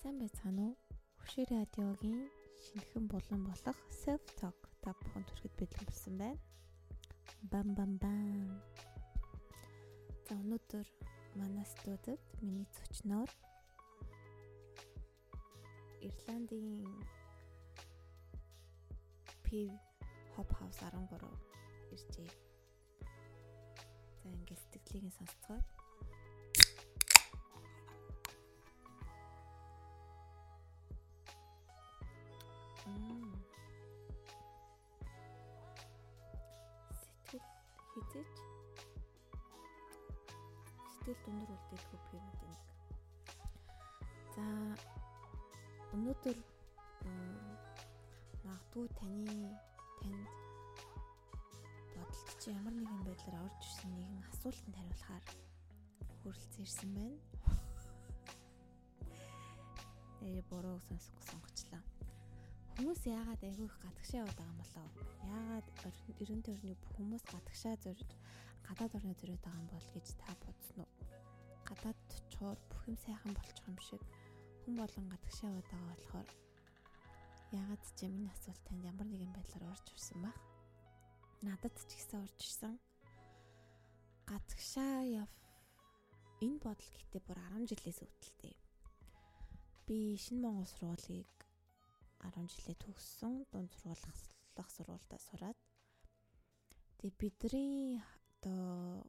Сайн байцгаана уу? Хөшөө радиогийн шинэхэн булан болох Self Talk та бүхэн төрөхөд бэлэн болсон байна. Бам бам бам. За өнөөдөр манай студид миний зочноор Ирландийн Piv Hop House 13 иржээ. За ингээд сэтгэлийг нь сонсцгоо. Сэтгэл хизээч сэтгэл дүндэр үлдээхгүй пивүүд нэг. За өнөөдөр магадгүй таны танд бодолд чи ямар нэгэн байдлаар орж ирсэн нэгэн асуултанд хариулахаар хүрэлцэн ирсэн байна. Ээ буруу сонсохгүй сонгочлаа. Хүмүүс яагаад айгүй их гадагшаа яваад байгаа юм болоо? Яагаад ерөн төрний бүх хүмүүс гадагшаа зорж гадаад орны зориод байгаа юм бол гэж та бодсон уу? Гадаад чуур бүх юм сайхан болчих юм шиг хүн болон гадагшаа яваад байгаа болохоор яагаад ч юм энэ асуулт танд ямар нэгэн байдлаар орж ирсэн баг? Надад ч ихсэн орж ирсэн. Гадагшаа яв энэ бодол гэхдээ бүр 10 жилээс үүдэлтэй. Би шинэ Монгол сургуулийг 10 жилээ төгссөн. Дунд сургуулах сургуультаа сураад тэгээ бидний одоо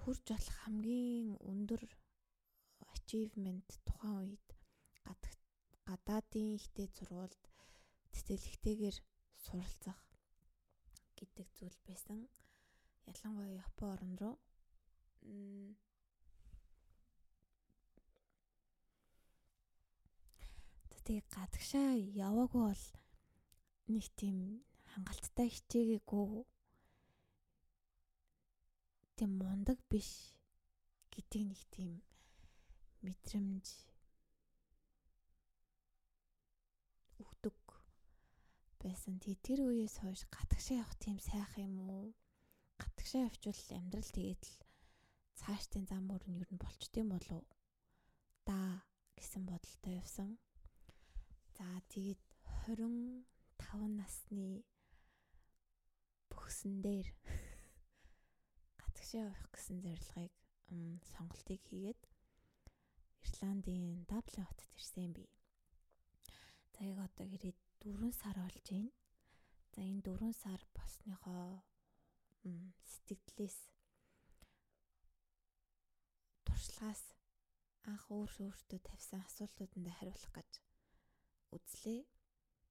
хүрж болох хамгийн өндөр achievement тухайн үед гадаадын ихтэй сургуульд тэтгэлэгтэйгээр суралцах гэдэг зүйл байсан. Ялангуяа Япон орн руу тэгээ гадагшаа яваагүй бол нэг тийм хангалттай хичээгээгүй тийм мундаг биш гэдэг нэг тийм мэдрэмж өгдөг байсан. Тэгээ тэр үеэс хойш гадагшаа явах тийм сайхан юм уу? Гадагшаа явчвал амьдрал тэгээд л цаашдын зам өөр нь юу нь болчтой юм болов? Да гэсэн бодолтой явсан. За тэгээд 25 насны бөхсөн дээр гадагшаа явах гэсэн зорилгыг сонголтыг хийгээд Ирландын Даблин хотод ирсэн би. За яг одоо ирээд 4 сар болж байна. За энэ 4 сар болсныхоо сэтгэлээс туршлагаас анх өөр өөртөө тавьсан асуултууданд хариулах гэж үзлээ.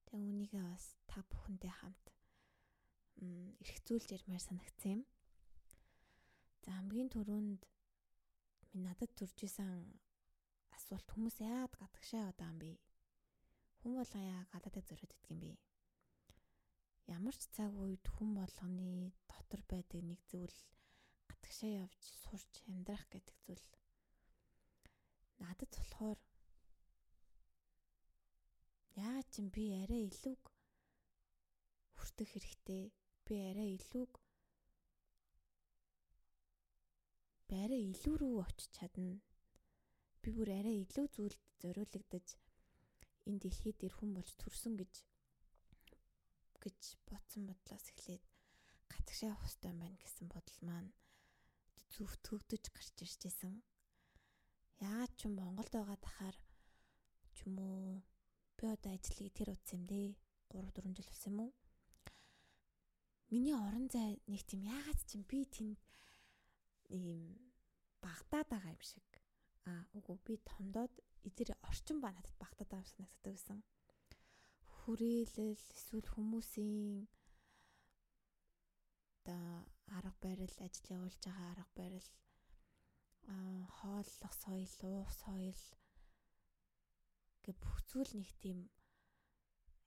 Тэгээ үүнийгээ бас та бүхэндээ хамт эргцүүлж ярмаар санагцсан юм. За хамгийн түрүүнд минь надад төрж исэн асуулт хүмүүс яад гадагшаа яваад байгаа юм бэ? Хүн болгон яа гадаадыг зориод идэх юм бэ? Ямар ч цаг үед хүн болгоны дотор байдаг нэг зүйл гадагшаа явж сурч амьдрах гэдэг зүйл надад болохоор яа ч би арай илүүг хүртэх хэрэгтэй. Би арай илүүг би арай илүү рүү очиж чадна. Би бүр арай илүү зүйлд зориулагдаж энэ дэлхийд ир хүн болж төрсөн гэж гэж бодсон бодлоос эхлээд явах хэрэгтэй байна гэсэн бодол маань зөв төгдөж гарч иржсэн. Яагаад ч Монголд байгаа тахаар ч юм уу би одоо ажлыг тэр утсан юм дээ. 3 4 жил болсон юм уу? Миний орон зай нэг тийм яагаад ч юм би тэнд ийм багтаад байгаа юм шиг. Аа үгүй би томдоод эдгээр орчин ба надад багтаад байгаа юм санагддаг байсан. Хүрээлэл эсвэл хүмүүсийн та арга барил ажил явуулж байгаа арга барил хооллох соёл, уух соёл гэ бүх зүйл нэг тийм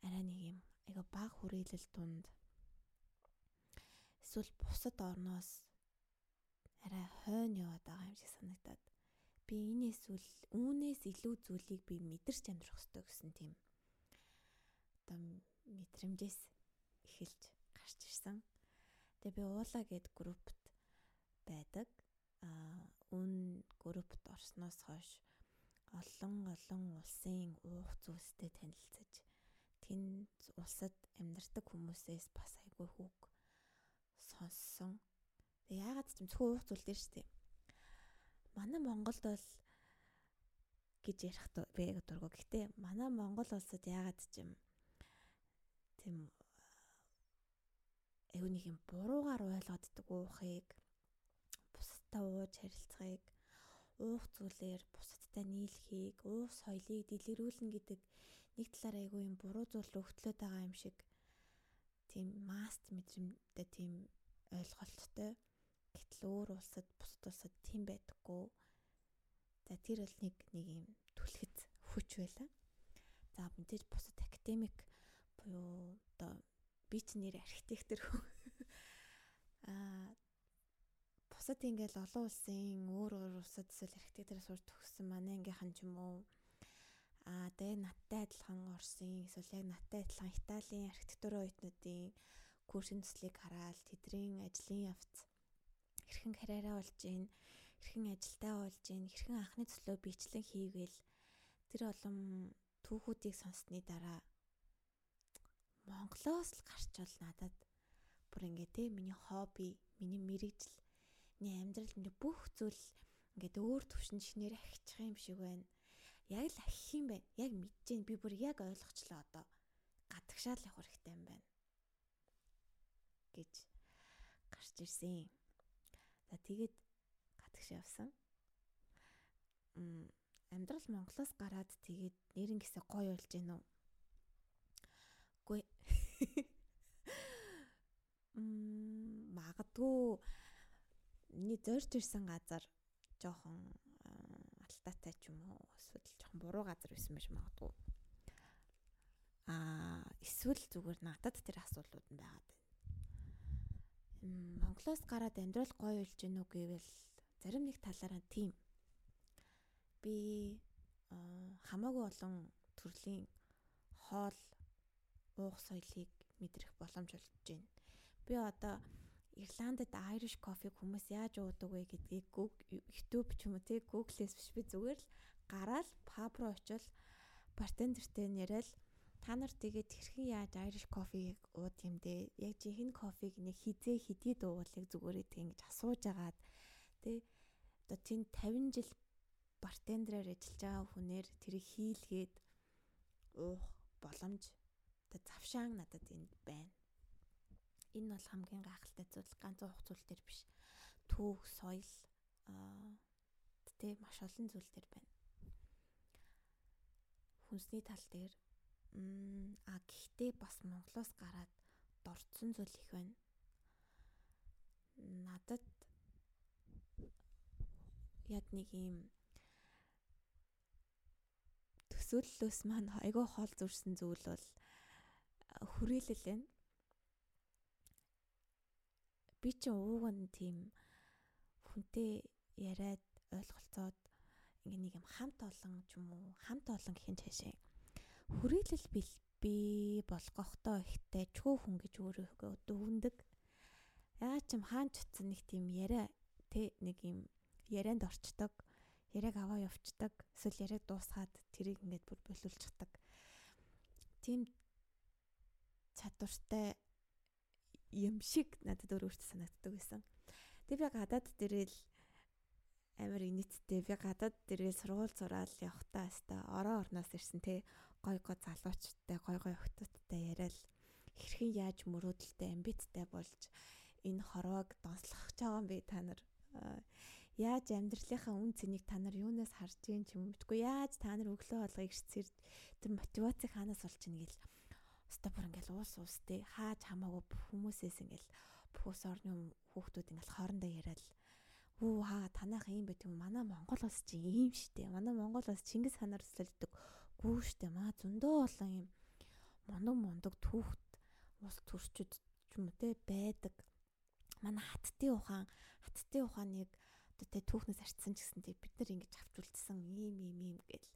арай нэг юм айгаа баг хүрээлэл дунд эсвэл бусад орноос арай хойно яваад байгаа юм шиг санагдаад би энэ эсвэл үүнээс илүү зүйлийг би мэдэрч амьдрах хэрэгтэй гэсэн тийм одоо мэдрэмжээс эхэлж гарч ирсэн. Тэгээ би уула гэд группт байдаг. Аа үн группт орсноос хойш олон олон улсын уух зүйлстэй танилцаж тэнд улсад амьдардаг хүмүүсээс бас айгүй хүүг сонссон. Тэг яагаад ч юм зөвхөн уух зүйл дээр штэ. Манай Монголд бол гэж ярих бэ дургу. Гэхдээ манай Монгол улсад яагаад ч юм тийм нэг юм буруугаар ойлгоддог уухыг бусдаа ууж харилцахыг уух зүйлээр бусдтай нийлхийг уух соёлыг дэлгэрүүлнэ гэдэг нэг талаар айгүй юм буруу зүйл рүү хөтлөөд байгаа юм шиг тийм маст мэдрэмтэй тийм ойлголттой гэтэл өөр улсад бусад улсад тийм байдаггүй. За тэр бол нэг нэг юм түлхэц хүч байла. За мэдээж бусад академик буюу одоо би ч нэр архитектор хүн. Аа бусад ингээл олон улсын өөр өөр улсад эсвэл архитектураар сурч төгссөн манай ангийнхан ч юм уу. Аа тэгээ надтай адилхан Орсын эсвэл яг надтай адилхан Италийн архитектурын оюутнуудын курсын төслийг хараад тэдний ажлын явц хэрхэн карьераа болж гин хэрхэн ажилдаа болж гин хэрхэн анхны төслөө бичлэн хийгээл тэр олон түүхүүдийг сонссны дараа Монголоос л гарч бол надад бүр ингээ те миний хобби, миний мэрэгжил, миний амьдрал, миний бүх зүйл ингээд өөр төвшин шинээр ахичих юм шиг байна. Яг л ахих юм байна. Яг мэдэж байна. Би бүр яг ойлгочлоо одоо. Гадагшаал явах хэрэгтэй юм байна. гэж гарч ирсэн. За тэгээд гадагш явсан. М амьдрал Монголоос гараад тэгээд нэрэн гисэ гоё болж гэнэ үү? Үгүй. Мм магадгүй миний зорж ирсэн газар жоохон алтаатай ч юм уу эсвэл жоохон буруу газар байсан байж магадгүй. Аа эсвэл зүгээр надад тэр асуудлууд нь байгаад байна. Монголоос гараад амьдрал гоё болж гэнэ үү гэвэл зарим нэг талаараа тийм. Би хамаагүй олон төрлийн хоол уух соёлыг мэдрэх боломж олж байна. Би одоо Ирландд Irish coffee хүмүүс яаж уудаг вэ гэдгийг YouTube ч юм уу тий Google-ээс биш би зүгээр л гараал pub руу очил бартендертэй нэрээл та нар тэгээд хэрхэн яаж Irish coffee-г ууд юм дээ? Яг жинхэнэ кофег нэг хизээ хэдий дуугалыг зүгээрээ тэг ингэж асууж агаад тий одоо тэнд 50 жил бартендерээр ажиллаж байгаа хүнээр тэрийг хийлгээд уух боломж одоо завшаан надад энд байна. Энэ бол хамгийн гайхалтай зүйл ганц уух зүйл төр биш. Түүх, соёл аа тэ маш олон зүйл төр байна. Хүнсний тал дээр а гэхдээ бас Монголоос гараад дорцсон зүйл их байна. Надад яг нэг юм төсөөллөөс маань айгүй хол зүрсэн зүйл бол хүрээлэл байна. Би ч ууг нь тийм хүнтэй яриад ойлголцоод ингээ нэг юм хамт олон ч юм уу хамт олон гэхин цаашаа хүрээлэл би болгохтой ихтэй чүү хүн гэж өөрөөгөө дөвөндөг. Яа ч юм хаан чутсан нэг тийм яриа тэ нэг юм ярианд орчдог. Яриаг аваа явцдаг. Эсвэл яриаг дуусгаад тэрийг ингээд бүр болиулчихдаг. Тийм чадвартай юм шиг надад өөрөөсөө санагддаг байсан. Тэг би гадаад дээрэл амар инэттэй би гадаад дээрэл сургууль зураал явахтаа хаста ороо орноос ирсэн те. Гой гой залуучтай гой гой охтуудтай яриад хэрхэн яаж мөрөөдөлтэй амбицтай болж энэ хорвоог донслох гэж байгаа юм бэ та нар? Яаж амьдралынхаа үн цэнийг та нар юунаас харж гин ч юм мэдгүй яаж та нар өглөө болгоо ирсээр тэр мотивацийг хаанаас олж ийн гэл Өстө бүр ингээл уус уустэй хааж хамаагүй хүмүүсээс ингээл бүхс орны хүүхдүүд ингээл хоорондоо яриад Үу хаа танах юм байт юм манай Монгол улс чи ийм штэ. Манай Монгол улс Чингис ханаар өсөлдөг гүү штэ. Маа зөндөө олон юм мундаг мундаг түүхт ус төрчид ч юм уу те байдаг. Манай хаттын ухаан хаттын ухааныг одоо те түүхнээс арчсан ч гэсэн те бид нар ингэж авч үлдсэн ийм ийм ийм гэл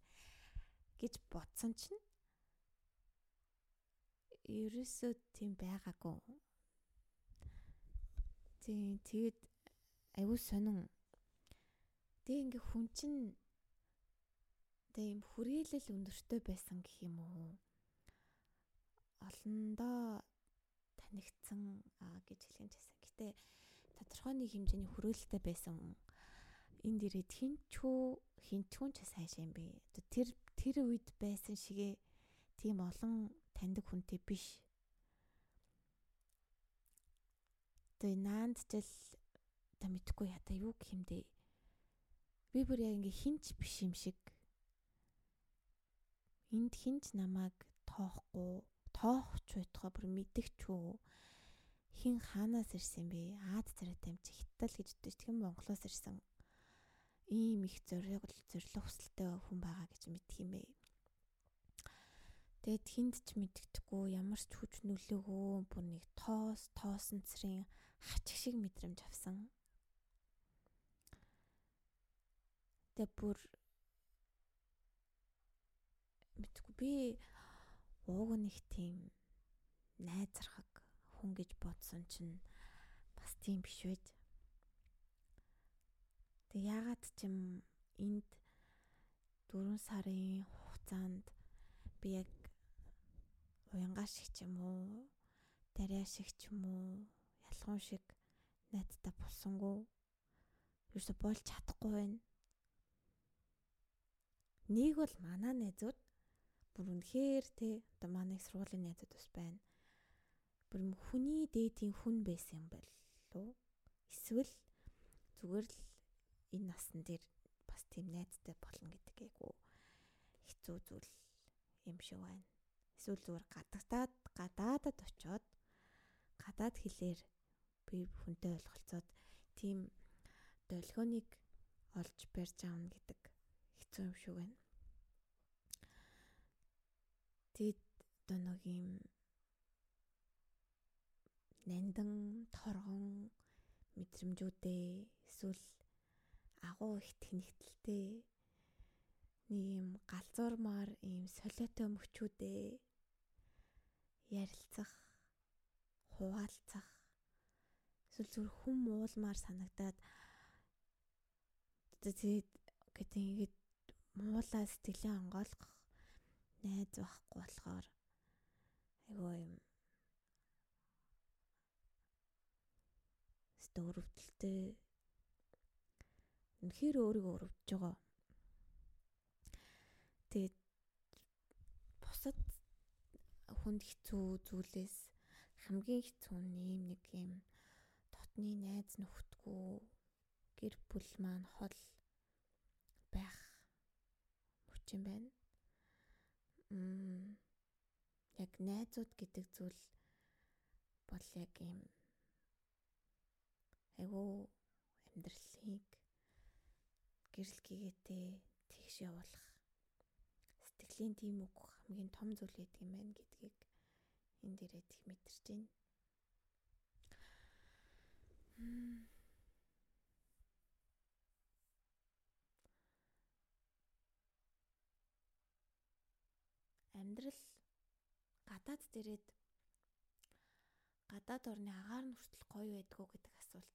гэж бодсон чинь ерөөсөө тийм байгаагүй. Тийм тэгэд аюу сонин. Тэг ингээ хүн чинь тийм хүрээлэл өндөртэй байсан гэх юм уу? Олондоо танигдсан гэж юм чийсэн. Гэтэ тодорхой нэг хэмжээний хүрээлэлтэй байсан энд ирээд хинчүү хинчүүн ч сайшаа юм бэ. Тэр тэр үед байсан шигээ тийм олон таньдаг хүнтэй биш. Тэгээ наанд жил та мэдхгүй ята юу гэх юм дээ. Би бүр яг ингээ хинч биш юм шиг. Энд хинч намайг тоохгүй тоохч байтугай бүр мэдгчүү хин хаанаас ирсэн бэ? Аад царайтай юм чи хиттал гэж үтэж тэгэн Монголоос ирсэн. Ийм их зориг зориг хүсэлтэй хүн байгаа гэж мэдх юм бэ Тэгэд хинд ч мэддэхгүй ямар ч хүч нөлөөгөө бүр нэг тоос тоосон цэрийн хачих шиг мэдрэмж авсан. Тэгээ бүр мэдгүй би ууг нэг тийм найзрахаг хүн гэж бодсон чинь бас тийм биш байж. Тэг яагаад ч юм энд 4 сарын хугацаанд би яг уянгаа шиг ч юм уу, дариа шиг ч юм уу, ялхуун шиг найдтай болсонгүй. Юусе болж чадахгүй байна. Нэг бол манаа найзууд бүр үнэхээр те одоо манай сургуулийн найзууд бас байна. Бүр хүний дээдийн хүн байсан юм байл лу. Эсвэл зүгээр л энэ насн дээр бас тийм найзтай болно гэдэг айгу хэцүү зүйл юм шиг байна. Эсвэл зүгээр гадагтаад гадаадад очиод гадаад хэлээр би хүнтэй ойлголцоод тийм долгионыг олж барьж аавна гэдэг хэцүү юм шиг байна. Тэгэд одоо нэг юм нандан торгон мэдрэмжүүдээ эсвэл агуу их тэнэгтэлтэй нэг юм галзуурмаар ийм солиотой мөчүүдээ ярилцах хуваалцах эсвэл зүр хүм уулмаар санагдаад тэгээд гэдэг ингээд муулаа сэтгэлээ онгойлгох найз байхгүй болохоор айгүй юм стөрөвдөлтэй үнэхээр өөрийгөө өрөвдөж байгаа. Тэгээд бусад хүнд хэцүү зүйлээс хамгийн хэцүү ийм нэг юм дотны найз нөхдгөө гэр бүл маань хол байх хүчин байна. Яг найзууд гэдэг зүйл бол яг юм айгүй амьдралыг гэрэл гээтэй тэгш явуулах сэтгэлийн тийм үг хамгийн том зүйл гэдэг юм байна гэдгийг энэ дээрээ их мэдэрч байна. амьдрал. Гадаад дээрэд гадаад орны агаар нь хүртэл гоё байдгүй гэдэг асуулт.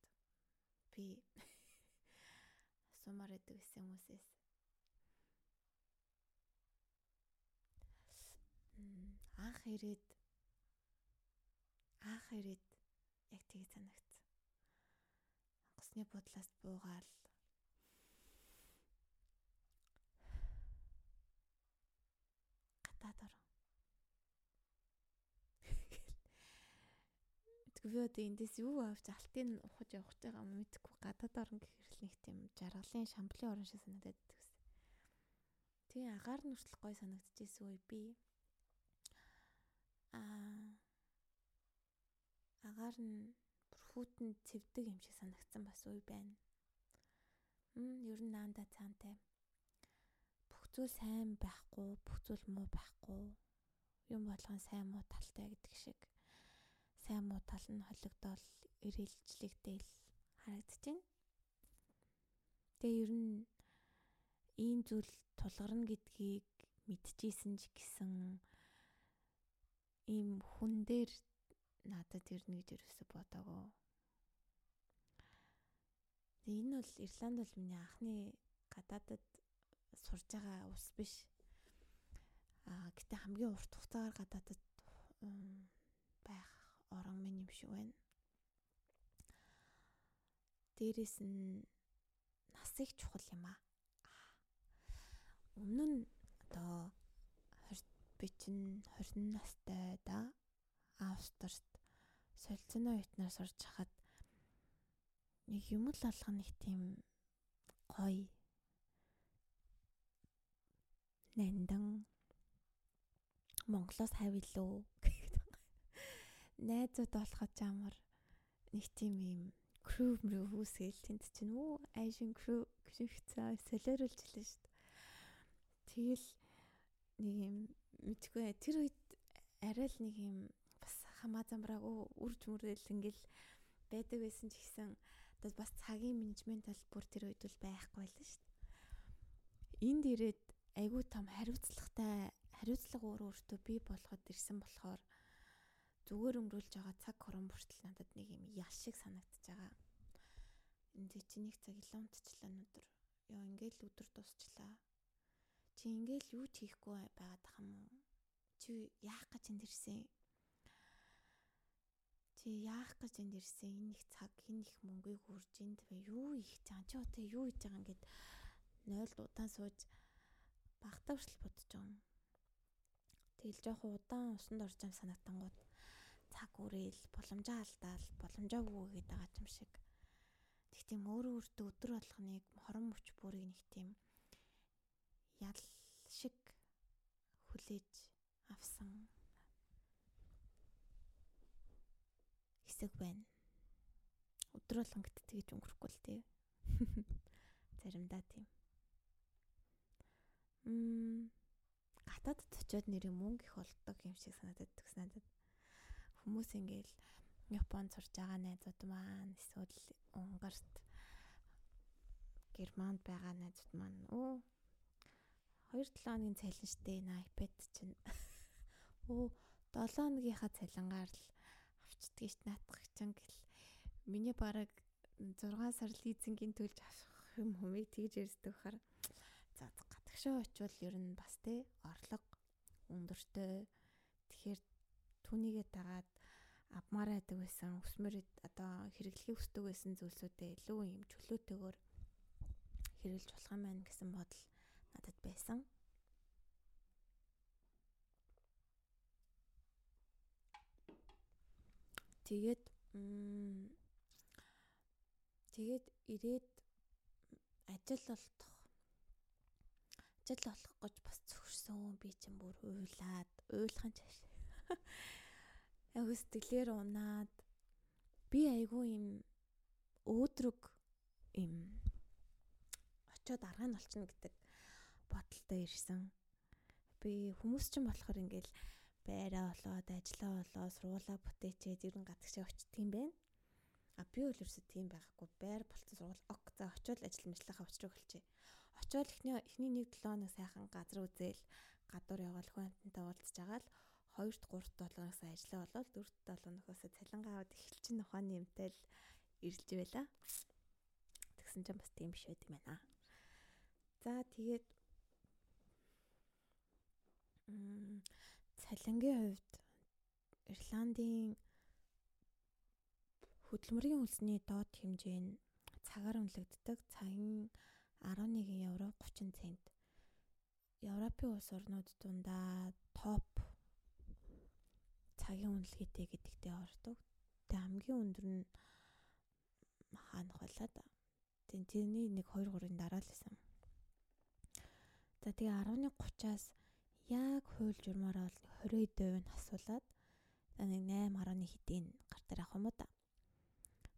Би асуумаар байдаг гэсэн хүмүүсээс анх ирээд анх ирээд яг тийг санагц. Онгоцны бодлоос буугаал гадаад орон. Мэдгүй би одоо эндээс юу авч алтын ухаж явах гэж байгаа юм мэдгүй гадаад орон гэхэрл нэг тийм жаргалын шамплын орон шиг санагдаад байсан. Тэгээ агаар нь хүртэл гой санагдчихсэн үе би аа агаар нь бүрхүүтэн цэвдэг юм шиг санагдсан бас үе байна. Мм ер нь наанда цаантай зүйл сайн байхгүй, бүх зүйл муу байхгүй. Юм болгон сайн муу талтай гэдэг шиг. Сайн муу тал нь холигдол, ирээлжлэгдээл харагдаж байна. Тэгээ ер нь ийм зүйл тулгарна гэдгийг мэдчихсэн ч гэсэн ийм хүн дээр надад ирнэ гэж ерөөсө бодоагүй. Тэгээ энэ бол Ирланд бол миний анхны гадаадад сурж байгаа ус биш. Аа гэтээ хамгийн урт хугацаагаар гадаадд байх орон минь юм шиг байна. Дээрээс нь нас их чухал юм аа. Өмнө нь одоо би чинь 20 настай да. Австрт солилцооны оюутнаар сурч хахад нэг юм л алга нэг тийм гоё нэндан Монголоос хавилуу найзууд болоход амар нэг тийм юм crew мөрөө хүүсгээл тэнд чинь үү айшин crew гүшигцээ солиоруулж хэлсэн шүү дээ. Тэгэл нэг юм мэдгүй тэр үед арай л нэг юм бас хамаа замбраагүй үрж мөрөл ингээл байдаг байсан ч гэсэн одоо бас цагийн менежмент талбар тэр үед бол байхгүй л шүү дээ. Энд ирээд айгүй том хариуцлагатай хариуцлага өөр өөртөө бий болгоод ирсэн болохоор зүгээр өнгөрүүлж байгаа цаг хорон бүртэл надад нэг юм ял шиг санагдаж байгаа. Энд чи нэг цаг илүү унтчихлаа өнөдөр. Йоо ингээл өдөр дусчлаа. Чи ингээл юу ч хийхгүй байгаад тах юм уу? Чи яах гэж энд ирсэн? Чи яах гэж энд ирсэн? Энэ их цаг, энэ их мөнгөийг үрж энд бай юу их чам чи өтэ юу хийж байгаа ингээд нойлд удаан сууж багтаа хүртэл бодож байгаа юм. Тэгэл жоохон удаан усанд орж байгаа санагтангууд цаг үрээл боломжоо алдаал боломжоо гүгээд байгаа юм шиг. Тэг тийм өөрөө өөртөө өдөр болгоныг хорон мөч бүрийг нэг тийм ял шиг хүлээж авсан хэсэг байна. Өдөр болгон гэт тэгэж өнгөрөхгүй л тий. Заримдаа тийм. Мм гадаадд очиод нэр мөнгө их болдог юм шиг санагдаад төгс надад хүмүүс ингээл Японд сурж байгаа найзууд маань эсвэл Унгарт Германд байгаа найзууд маань өө 2-7 хоногийн цалин штэ на iPad чинь. Өө 7 хоногийнхаа цалингаар л авчдгийг ш наатах чинь гэл. Миний бараг 6 сар лизингийн төлж авах юм хүмийг тэгж ярьдаг хахаар за гадагшаа очивол ер нь бас те орлого өндөртэй тэгэхээр түүнийгээ дагаад авмаар байдаг байсан өсмөр одоо хэрэглэхийг хүсдэг байсан зүйлсүүдээ илүү юм чөлөөтэйгээр хэрэгжилж болох юм байна гэсэн бодол надад байсан. Тэгээд тэгээд ирээд ажил олдох. Ажил олох гэж бас зөвшөрсөн би чинь бүр уйлаад уйлахын чаш сэтгэлээр унаад би айгу юм өөдрөг юм очиод арга нь олчихно гэдэг бодолтой ирсэн. Би хүмүүс ч юм болохоор ингээл байраа болоод ажиллаа болоо сургуулаа бүтээчээд ерөн гадагшаа очдөг юм байна. А би бол ерөөсөө тийм байхгүй. Байр болцсон сургууль ок за очиод ажил мэжлийнхаа учрыг хэлчихье. Очиод эхний эхний нэг 7 хоног сайхан газар үзээл гадуур яваал хүн амтантай уулзж байгаа л 2-р 3-р 7 хоногоос ажиллаа болоод 4-р 7 хоногоос цалингаа аваад эхэлчин ухааны юмтай л ирэлж байла. Тэгсэн чинь бас тийм биш байт юм байна. За тэгээд цалингийн хувьд Ирландийн хөдөлмөрийн хөлсний доод хэмжээ нь цагаар үнэлэгддэг. Цагийн 11 евро 30 цент. Европын улс орнууд дундаа топ цагийн үнэлгээтэй гэдэгтээ ордог. Тэгээ хамгийн өндөр нь хаанах байлаа да. Тэгээ тэрний нэг 2 3-ын дараа л байсан. За тэгээ 11:30-аас яг хууль журмаараа бол 20% нь асуулаад нэг 8.1 хэдийн гар дээр авах юм уу да.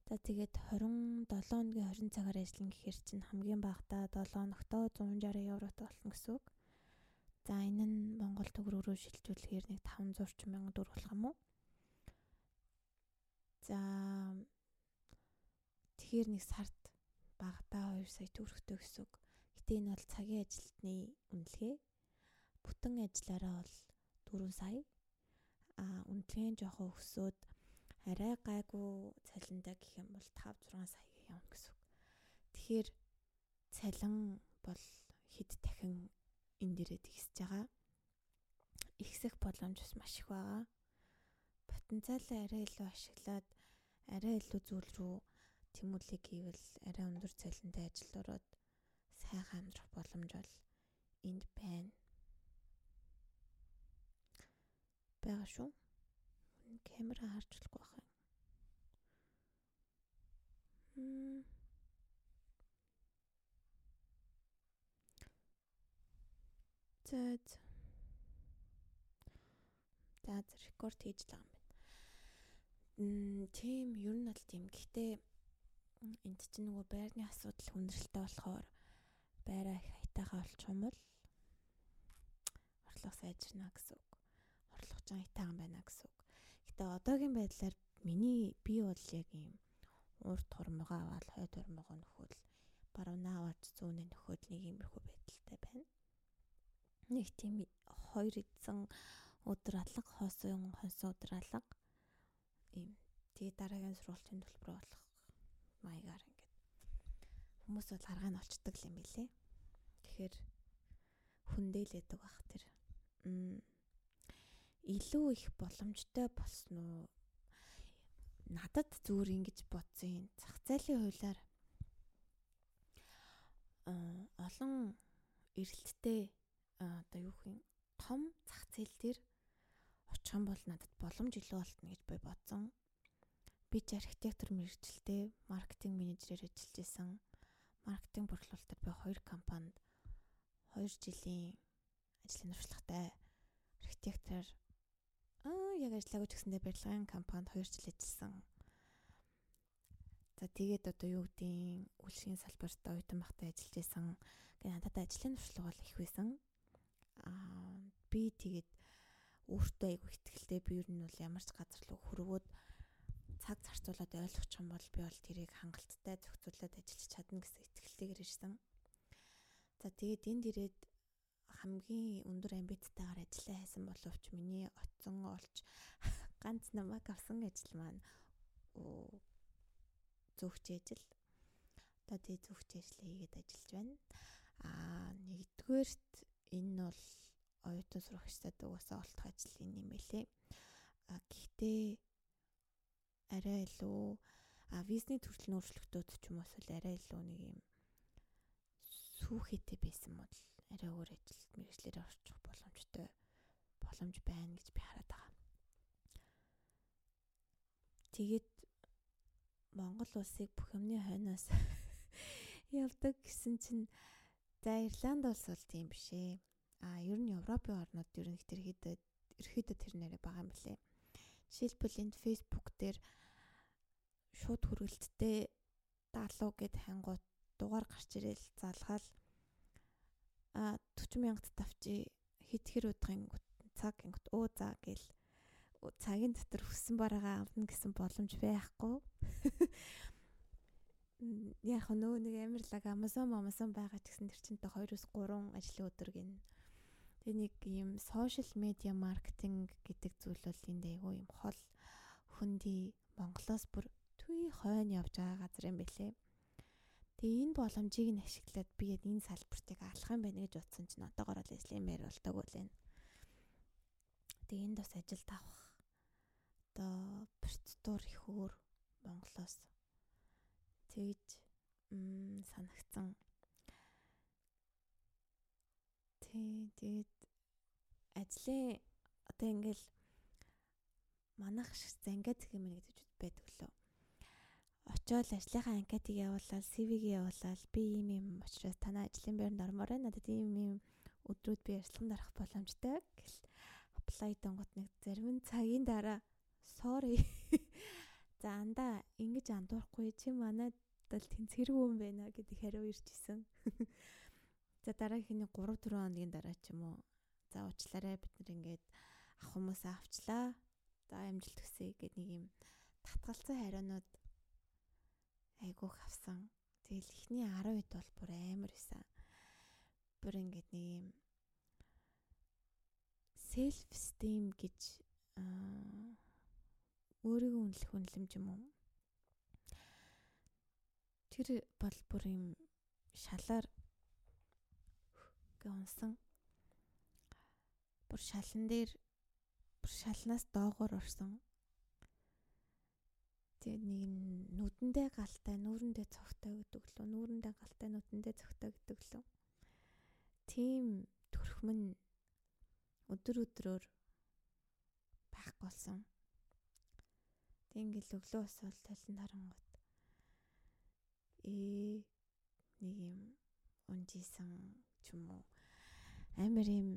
За тэгээд 27 өдрийн 20 цагаар ажиллана гэхээр чинь хамгийн багадаа 7 ногтоо 160 еврот болно гэсэн үг. За энэ нь Монгол төгрөгөөр шилжүүлэхээр нэг 500 орчим мянган төгрөг болох юм уу? За тэгэхээр нэг сард багадаа 2 сая төгрөгтэй гэсэн үг. Гэтэ энэ бол цагийн ажилтны үнэлгээ. Бүтэн ажиллаараа бол 4 сая. А үнэлгээ нь жоохон өсөөд арай гайгүй цалиндаа гэх юм бол 5 6 сая явна гэсэн үг. Тэгэхээр цалин бол хэд дахин энэ дээрээ тэгсэж байгаа. Ихсэх боломж бас маш их байгаа. Потенциалаа арай илүү ашиглаад арай илүү зүйл рүү тэмүүлэг хийвэл арай өндөр цалинтай ажилд ороод сайхан амьдрах боломж бол энд байна. Бага шүү. Камера харж болохгүй байх юм. Мм За за рекорд хийж л байгаа юм байна. Мм тийм ер нь бол тийм. Гэхдээ энд чинь нөгөө байрны асуудал хүндрэлтэй болохоор байраа их хайтаахаа олчмол орлого сайжирна гэсэн үг. Орлого ч хайтаахан байна гэсэн үг. Гэтэ одоогийн байдлаар миний би бол яг юм урд тормогоо аваад хойд тормогоо нөхөөл баруун аваад зүүнээ нөхөөл нэг иймэрхүү байдалтай байна нэг тийм хоёр эдсэн өдөр алга хоосон хонсон өдөр алга ийм тэгээ дараагийн сургуулийн төлбөр болох маягаар ингээд хүмүүс бол аргаа нь олцдог юм билэ. Тэгэхээр хүндээлээдэг бах тэр. Илүү их боломжтой болсон уу? Надад зүгээр ингэж бодсон. Зах зээлийн хуулиар олон эрэлттэй одоо юу хин том зах зээл дээр очих юм бол надад боломж илүү болтно гэж би бодсон. Би ч архитектор мэрэгчлээ маркетинг менежерээр ажиллаж исэн. Маркетинг борлуулалтад би хоёр компанид 2 жилийн ажлын туршлагатай архитектор аа яг ажиллаагүй ч гэсэндээ барилгын компанид 2 жил ажилласан. За тэгээд одоо юу гэдгийг үйлчлэгийн салбарт оюутан багтаа ажиллаж исэн. Гэ надад ажлын туршлага бол их байсан аа би тэгээд өөртөө айгу ихтгэлтэй би ер нь бол ямар ч газар руу хөрвөөд цаг зарцуулаад ойлгох юм бол би бол тэрийг хангалттай зохицуулаад ажиллаж чадна гэсэн итгэлтэйгээр ирсэн. За тэгээд энд ирээд хамгийн өндөр амбицтайгаар ажиллаа хайсан боловч миний оцсон олж ганц намайг авсан ажил маань зөвхт ажил. Одоо тэгээ зөвхт ажил хийгээд ажиллаж байна. Аа нэгдүгээрт энэ бол оюутан сурагчдад угаасаа олдох ажил юм байлээ. А гэхдээ арай илүү а визний төрөл өөрчлөлтүүд ч юм уус арай илүү нэг юм сүүхээтэй байсан бол арай өөр ажилд мэрэгчлэр орчих боломжтой боломж байна гэж би хараад байгаа. Тэгээд Монгол улсыг бүх юмны хойноос явдаг гэсэн чинь За Ирланд улс бол тийм биш ээ. А ер нь Европын орнууд ер нь ерөөхдөө ерөөхдөө тэр нэрээ байгаа юм билэ. Жишээлбэл энд Facebook дээр шууд хүргэлттэй даалуу гэд хангууд дугаар гарч ирэл залгаал 40 мянгад тавчи хит хэр удахын цаг ингот уу за гэл цагийн дотор хүссэн бараагаа авна гэсэн боломж байхгүй яг нөгөө нэг амарлаг Amazon Amazon байгаа ч гэсэн тэр чинь тэ 2-оос 3 ажлын өдөр гин. Тэгээ нэг юм social media marketing гэдэг зүйл бол энд айгүй юм хол хөнди Монголоос бүр түй хойно явж байгаа газар юм бэлээ. Тэгээ энэ боломжийг нь ашиглаад би энэ салбартыг алах юм байна гэж утсан чинь одоогоор л эслэмээр болдог үлэн. Тэгээ энд бас ажил тавах. Одоо процедур их өөр Монголоос тэгж санагцсан. Тий, тэгээд ажлын одоо ингээл манах шиг зангиа зэх юм гэж байдаг лөө. Очоод ажлынхаа анкетыг явуулаад CV-г явуулаад би ийм юм учраас танай ажлын байранд ормоор байна. Надад ийм ийм өдрүүд би ярилцлаганд орох боломжтой гэл apply донгот нэг зарим цагийн дараа sorry за анда ингэж андуурахгүй чи манайд бол тэнцгэргүй юм байна гэдэг хариу ирж исэн. За дараагийнхний 3 4 хоногийн дараа ч юм уу. За уучлаарай бид нар ингээд ах хүмүүсээ авчлаа. За амжилт хүсье гэдэг нэг юм татгалцсан хариунууд айгуух авсан. Тэгэл эхний 10 хэд бол бүр амар исэн. Бүр ингээд нэг юм self esteem гэж өөрийгөө үнэлэх үнэлэмж юм уу? Тэр бол бүр юм шалаар би унсан. Бүр шалан дээр бүр шалнаас доогоор орсон. Тэгээ нэг нүдэндээ галтай, нүүрэндээ цогтой гэдэг лөө, нүүрэндээ галтай, нүдэндээ цогтой гэдэг лөө. Тийм төрхмөн өдөр өдрөөр байхгүй болсон. Тэг ингээл өглөө босвол талент харангууд ээ нэг юм унжисан ч юм уу амар юм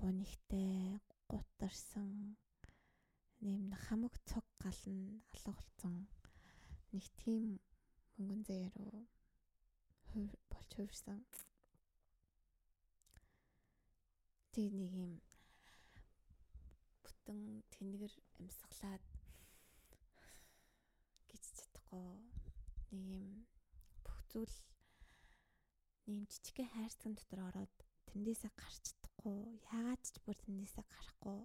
гунигтай гутарсан нэм хамаг цог гал нь алга болсон нэг тийм мөнгөн заяа руу болж хувирсан. Тэг нэг юм бүтэн тэнгэр амьсгалаад гэж чадахгүй. Нэг юм бүх зүйл нэм жижигхэн хайрцаг дотор ороод тэндээсээ гарч чадахгүй. Яагаад ч бүр тэндээсээ гарахгүй.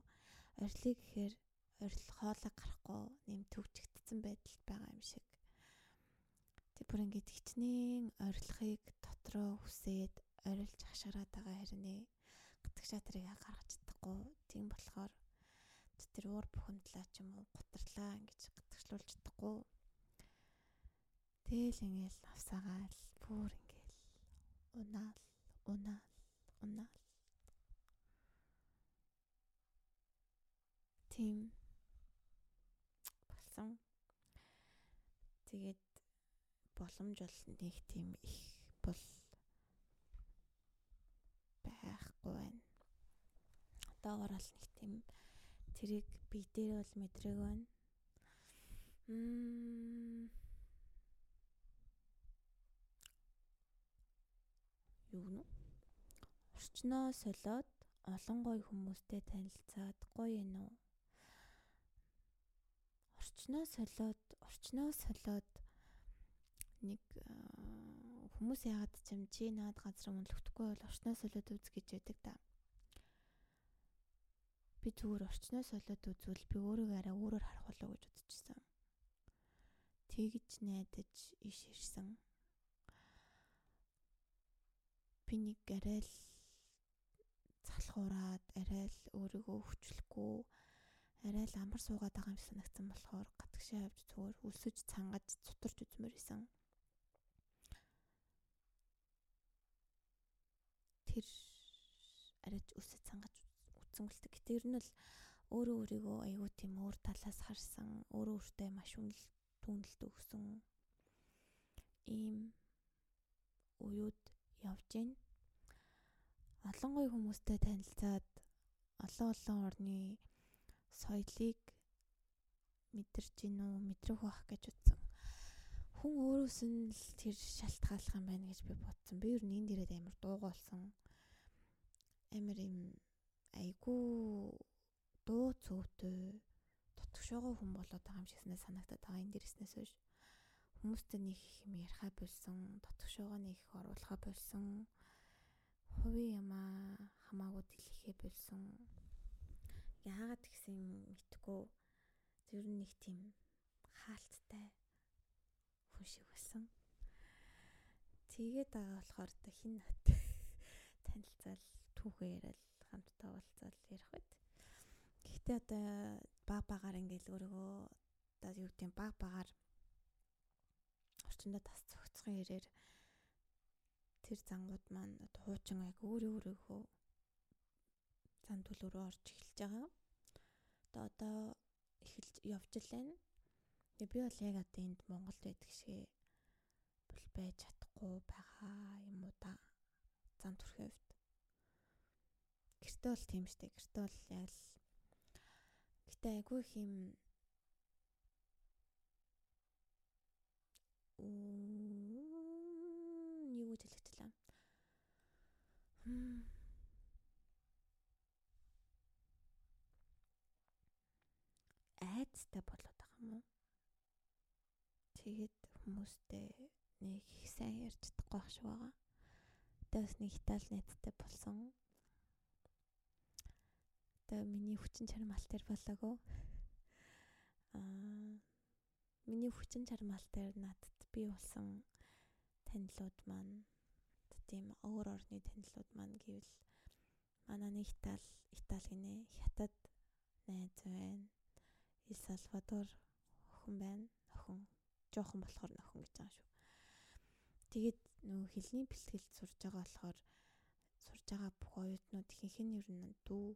Орилыг гэхээр орил хоолой гарахгүй нэм төвчгдсэн байдалд байгаа юм шиг. Тэг бүр ингээд хичнээн орилохыг дотроо хүсээд орилж хашгираад байгаа хэрнээ. Гатг шатрыг гаргаж чадахгүй. Тийм болохоор тэр уур бухимдлаа ч юм уу гутарлаа ингэж гатгшлуулж чадахгүй. Тэгэл ингээл авсаагаал бүр ингээл унаал унаал унаал. Тийм болсон тэгээд боломж бол нэг тийм их бол байхгүй байна. Одоогор бол нэг тийм тэрийг би дээр бол мэдрэг байна. Мм юу нү? Орчноо солиод олон гой хүмүүстэй танилцаад гоё юм уу? Орчноо солиод орчноо солиод нэг хүмүүс яагаад ч юм чи наад газар мөнлөгдөхгүй бол орчноо солиод үз гэж яддаг та. Би зүгээр орчноо солиод үзвэл би өөрийгөө арай өөрөөр харах болов гэж бодчихсон. Тэгж найдаж иш ирсэн. Би нэг арай л залхуураад арай л өөрийгөө өвчлөхгүй арай л амар суугаад байгаа юм санагдсан болохоор гатгшаа авч зүгээр өлсөж цангаж цутарч үзмээр исэн. Тэр арайч өсөж цангаж гэлтэй. Гэтэ ер нь л өөрөө өөрийгөө аягүй тийм өөр талаас харсан, өөрөө өөртөө маш үнэл түнэлт өгсөн ийм уюуд явж гин. Олон гоё хүмүүстэй танилцаад олон олон орны соёлыг мэдэрч гин үү, мэдрэх байх гэж утсан. Хүн өөрөөс нь л тэр шалтгааллах юм байна гэж би бодсон. Би ер нь энд ирээд амар дуугаалсан. Амар юм айгүй дуу цөвтэй дотгошоогоо хүн болоод байгаа юм шиг санагдаад байгаа энэ дэрэснээс хойш хүмүүстэй нэг юм ярихаа болсон дотгошоогоо нэг их оруулахаа болсон хувийн ямаа хамаагүй дэлгэхээ болсон яагаад гэсэн мэдгүй зөв нэг тийм хаалттай хүн шиг болсон. Тэгээд байгаа болохоор хин нат танилцал түүхээ яриад хамтдаа уулзаад ярих байт. Гэхдээ одоо баг багаар ингээл өөрийгөө одоо юу гэдэг баг багаар орчиндөө тас цогцохын хэрээр тэр зангууд маань одоо хуучин яг өөрөө өөрөөхөө зан төлөөрөө орж эхэлж байгаа. Одоо одоо эхэлж явж байна. Би бол яг одоо энд Монголд байдаг шиг бол байж чадахгүй байгаа юм уу та зан төрхийн хувьд. Гэртээ бол тийм штэ. Гэртээ бол яг л гэтээ айгүй их юм юу гэж хэлчихлээ. Айцтай болоод байгаа юм уу? Тэгээд хүмүүстэй нэг их сайн ярьж чадахгүй байх шиг байгаа. Тэгээд бас нэг Итали найзтай болсон одоо миний хүчин чармаал дээр болоогүй. Аа миний хүчин чармаал дээр надад би болсон танилуд маань тийм өөр орны танилуд маань гэвэл манай нэг Итали Итали гинэ хятад найз байна. Эл Салвадор охин байна. Охин жоохон болохоор нөхөн гэж байгаа шүү. Тэгээд нөгөө хэлний бэлтгэлд сурж байгаа болохоор сурж байгаа бүх оюутнууд ихэнх нь ер нь дүү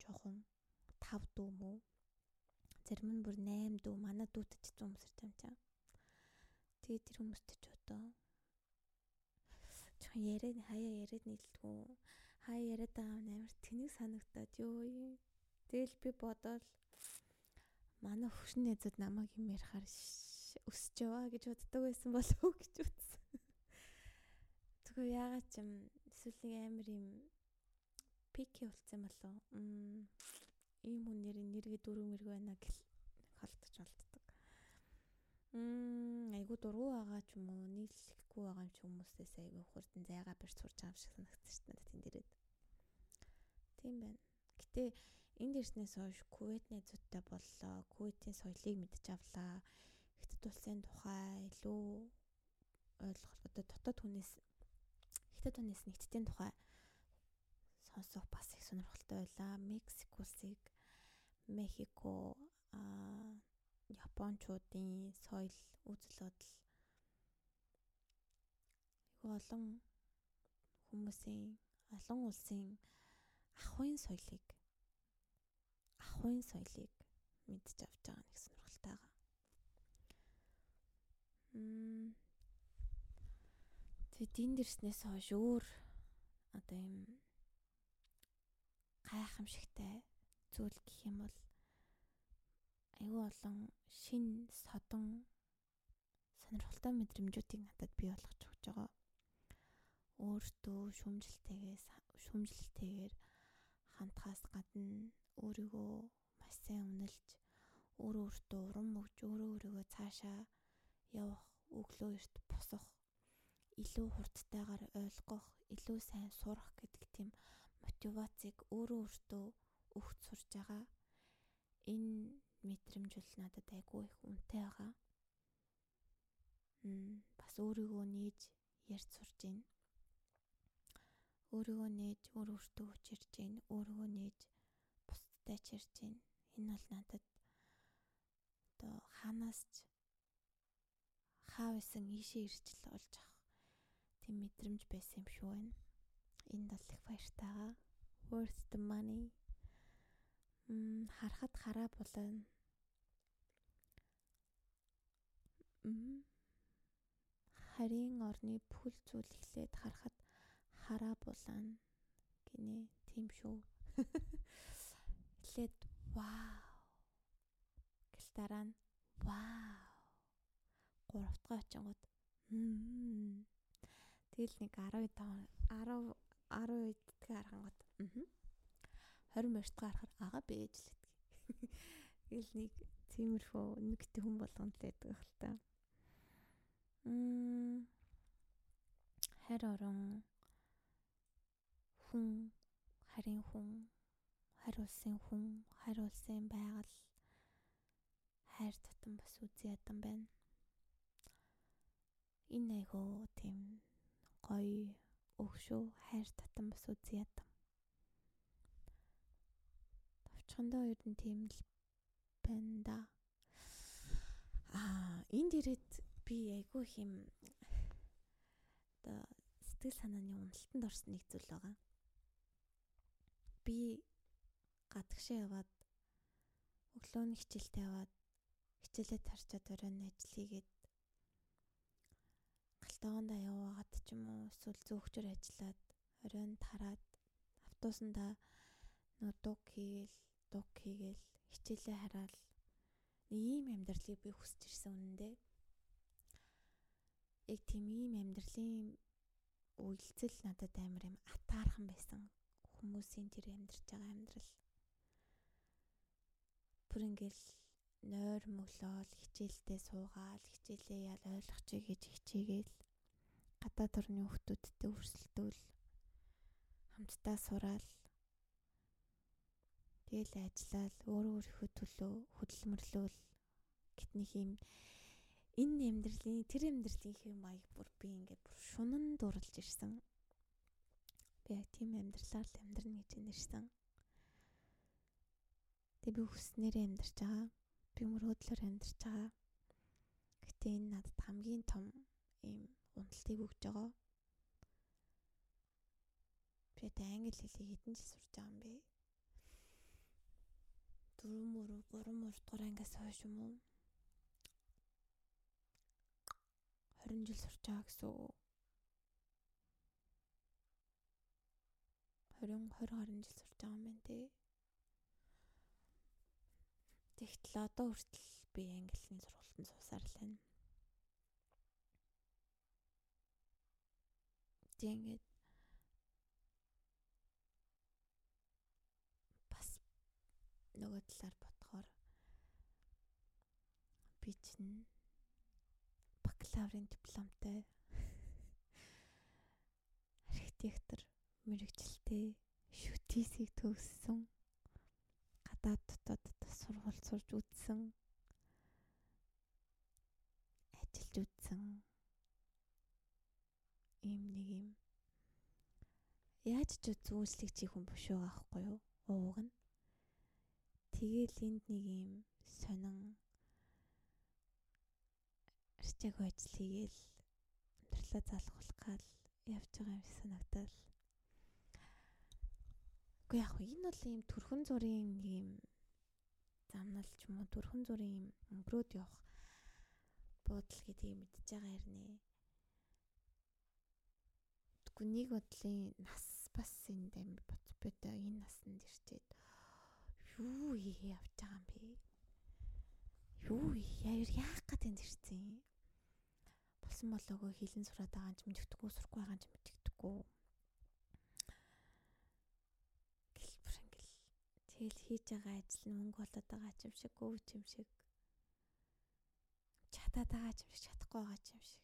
жоохон 5 дүү мүү зарим нь бүр 8 дүү манай дүүтэй ч зүүн өмсөрч юм чам. Тэгээд тэр хүмүүст ч одоо жоохон яриад хаяа яриад нийлдэггүй хаяа яриад байгаа амар тэнэг санагдаад ёо юм. Тэгэл би бодоод манай хөвшин найзууд намайг юм ярихаар өсөж яваа гэж боддог байсан болов уу гэж утсан. Тэгвэл яагаад ч юм эсвэл амар юм пики болцсон болов уу? Ийм хүн нэрийн нэргээ дөрөв мэрэг байна гэл холдож болтдог. Мм айгу дургу байгаа ч юм уу нийлэхгүй байгаа юм ч хүмүүсээс айгу хурдан зайгаа барьж сурч байгаа юм шиг санагдчих шээ надад тэн дээрэд. Тийм байна. Гэтэ энд ирснээс хойш Кувейт найзуудтай боллоо. Кувейтийн соёлыг мэдж авлаа. Хятад улсын тухай илүү ойлгох одоо дотоод хүнээс хятад хүнээс нэгтдийн тухай сонсох бас их сонирхолтой байлаа. Мексик улсыг Мехико а Япончуудын соёл үзэл бодол олон хүмүүсийн олон улсын ахуйн соёлыг ахуйн соёлыг мэдж авч байгаа нэг сонирхолтой байгаа. Тэгээд энд ирснээс хойш өөр одоо юм гайхамшигтай зүйл гэх юм бол айгүй олон шин содон сонирхолтой мэдрэмжүүдийг надад бий болгож өгч байгаа. Өөртөө шүмжлэлтэйгээс шүмжлэлтэйгээр хандхаас гадна өөрийгөө маш сайн үнэлж өөрөө өөртөө урам өгж өөрөө өөрийгөө цаашаа явах өглөө эрт босох илүү хурдтайгаар ойлгох, илүү сайн сурах гэдэг тийм мотивацийг өөрөө өөртөө өгч сурж байгаа. Энэ мэдрэмж бол надад айгүй их үнэтэй байгаа. Мм бас өөрийгөө нээж ярьж сурж байна. Өөрийгөө нээж өөр өөртөө хүчирж байна. Өөрийгөө нээж бусдад чирж байна. Энэ бол надад одоо хаанаас ч хаа байсан ийшээ ирчл болж авах тийм мэдрэмж байсан юм шүү байна. Энд бол их баяртайгаа. Worth the money. Мм харахад хараа булаа. Харийн орны бүхэл зүйл эхлээд харахад хараа булаа гинэ тийм шүү. Эхлээд вау. Гэл дараа нь вау. Гуравтгаа очингууд мм Тэгэл нэг 15 10 10 үед тэгээ харангууд аа 20 морьт гарахаар ага бэж л гэдгийг. Тэгэл нэг тиймэрхүү нэгтэй хүн болгонд л байдаг хэл та. Мм хайр орон хүн харин хүн хайр улсын хүн хайр улсын байгаль хайр татан бас үзий ядан байна. Энэ айгуу тийм гоё өгшөө хайр татан бас үзье ядам. Товчхондоо ер нь тийм л байна да. Аа энд ирээд би айгүй хэм одоо сэтгэл санааны уналтанд орсон нэг зүйл байгаа. Би гадагшаа яваад өглөөний хичээлтэй яваад хичээлээ тарчаад оройн ажил хийгээд галтаагандаа яваагаад ч юм уу эсвэл зөөгчөр ажиллаад оройн тараад автобусанда нөө дуг хийгээл дуг хийгээл хичээлээ хараал. Нэг ийм амьдралыг би хүсэж ирсэн үнэндээ. Яг тийм ийм амьдралын үйлцэл надад амар юм атаархан байсан хүмүүсийн тэр амьдарч байгаа амьдрал бүр ингээл нойр мөглөөл хичээлдээ суугаал хичээлээ ял ойлгочих гэж хичээгээл гадаад орны хүмүүсттэй өрсөлдөөл хамтдаа сураал тэгэл ажиллаал өөрөө өөрийнхөө төлөө хөдөлмөрлөөл гэтнийх юм энэ амьдралын тэр амьдралын хэв маяг бүр би ингээд бүр шунан дурлж ирсэн. Би тийм амьдралаар л амьдрна гэж нэрсэн. Тэг би хүснээрээ амьдарч байгаа. Би мөрөөдлөөр амьдарч байгаа. Гэтэ энэ надад хамгийн том ийм уналтыг өгж байгаа. Би одоо англи хэлийг хэдэн жил сурж байгаа юм бэ? 4 мөр 3 мөр дугаар ангиас хойш юм уу? 20 жил сурч байгаа гэсэн үг. 20 20 гаруй жил сурч байгаа юм байна те. Тэгтэл одоо хүртэл би английн сургалтанд суусаар л байна. Тэг ингээд бас нөгөө талаар бодохоор би чинь бакалаврын дипломтой архитектор мэрэгчлээ шүтисийг төгссөн гадаад дотоод сургууль сурж үзсэн. Ажиллаж үзсэн. Ийм нэг юм. Яаж ч зүйлслэг чи хүн биш байгаа байхгүй юу? Ууг нь. Тэгэл энд нэг юм сонин арчаагүй ажил хийгээл амьдралаа залгуулах гал явж байгаа юм шиг санагдал. Уу яг энэ бол ийм төрхөн зургийн нэг юм замнал ч юм уу төрхөн зургийн юм өнгөрөөд явах буудал гэдгийг мэдж байгаа хэрнээ. Тэгвэл нэг бодлын нас бас энд амир боцботой энэ насанд ирчээд юу хийе явж байгаа юм бэ? Юу яар яах гээд энд ирсэн юм? Болсон болоогоо хилэн сураад байгаа юм ч мэддэхгүй сурахгүй байгаа юм ч мэддэхгүй. Гэлбэр ингээл тэгэл хийж байгаа ажил нь мөнгө болоод байгаа юм шиг өвч юм шиг. Чадаад байгаа юм шиг чадахгүй байгаа юм шиг.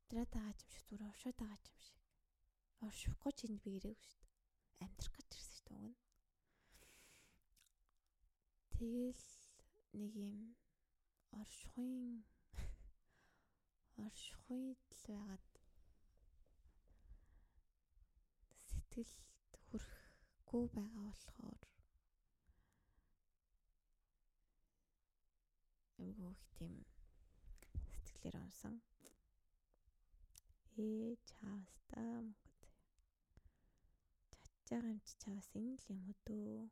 Амьдраад байгаа юм шиг зүгээр оршоод байгаа юм шиг. Оршихгүй ч энд би ирээгүй шүү дээ. Амьдрах гэж ирсэн шүү дээ уг нь тэгэл нэг юм оршихуйн оршихуйд л байгаад сэтгэлд хүрхгүй байгаа болохоор их тийм сэтгэлээр унсан. Ээ чаастаа мөнгө. Чачж байгаа юм чи чаваас энэ л юм өдөө.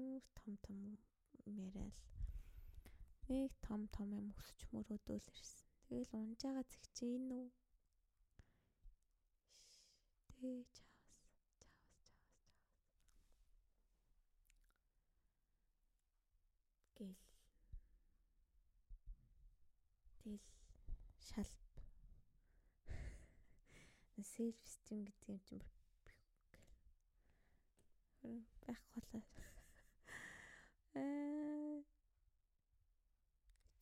Юу том том яриад нэг том том юм өсч мөрөөдөөл ирсэн. Тэгэл унж байгаа зэг чи энэ үү? Дээ чаавас. Чаавас, чаавас, чаавас. Гэл. Тэгэл шалб. Селф стим гэдэг юм чинь байх болоо. Аа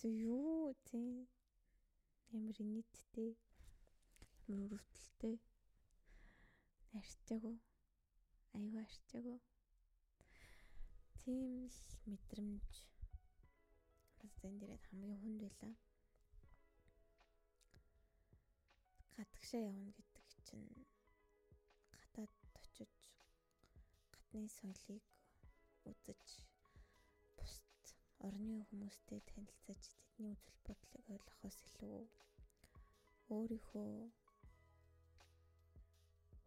Тэг юу тийм ямар нийттэй ямар өрөвдөлтэй арчаагүй. Аюу арчаагүй. Тийм л мэдрэмж. Зэн дээрээ хамгийн хүнд байлаа гадагшаа явна гэдэг чинь гадаад очиж гадны соёлыг үзэж орны хүмүүстэй танилцаж тэдний үзэл бодлыг ойлгохоос илүү өөрийнхөө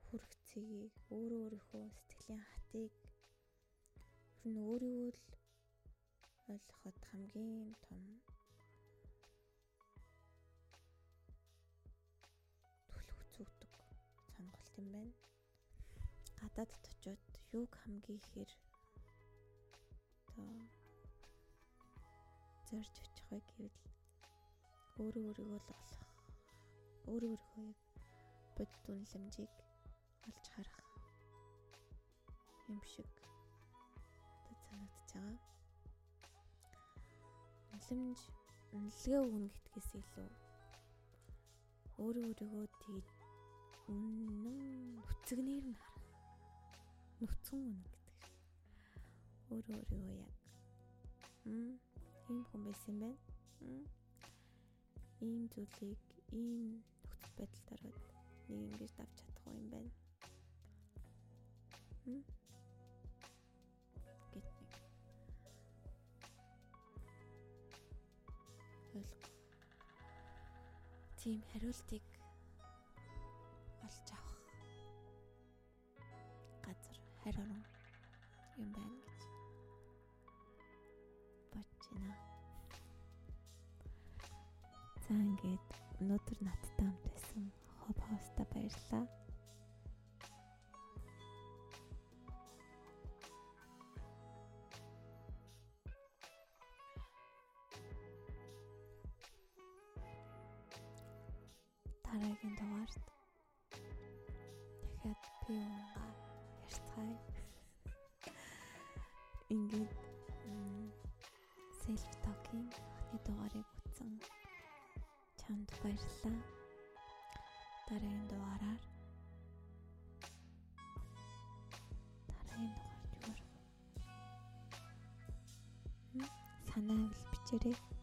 хүрхцгийг өөрөө өөрийнхөө сэтгэлийн хатыг ер нь өөрийгөө л ойлгоход хамгийн том түлхүүц өгдөг сонголт юм байна. Гадаадд очиод юг хамгийн ихээр одоо зорж очих вэ гэвэл өөрөө өөрийгөө л олох. Өөрөө өөрийнхөө бодит үнэлэмжийг олж харах юм шиг санагдаж байгаа. Үнэлэмж үнэлгээ өгнө гэдгээс илүү өөрөө өөрийгөө тэгээд үнэн нүцгнэр нь харах. Нүцгэн үнэ гэдэг. Өөрөө өөрийгөө яг Ийм хүн байсан байна. Ийм зүйлийг ийм нөхцөл байдалд ороод нэг ингэж давж чадахгүй юм байна. Гэт нэг. Ойлгох. Тийм хариултыг олж авах газар харь орон юм байна гэж байна. За ингээд өнөөдөр надтай хамт байсан хоб хоста баярлалаа. Дараагийн дугаарт дахиад би унгаа ярьцгаая. Ингээд self talking анхны дугаарыг үтсэн чамд баярлалаа. Дараагийн дугаараар дараагийн дугаард юу санаа авал бичээрэй.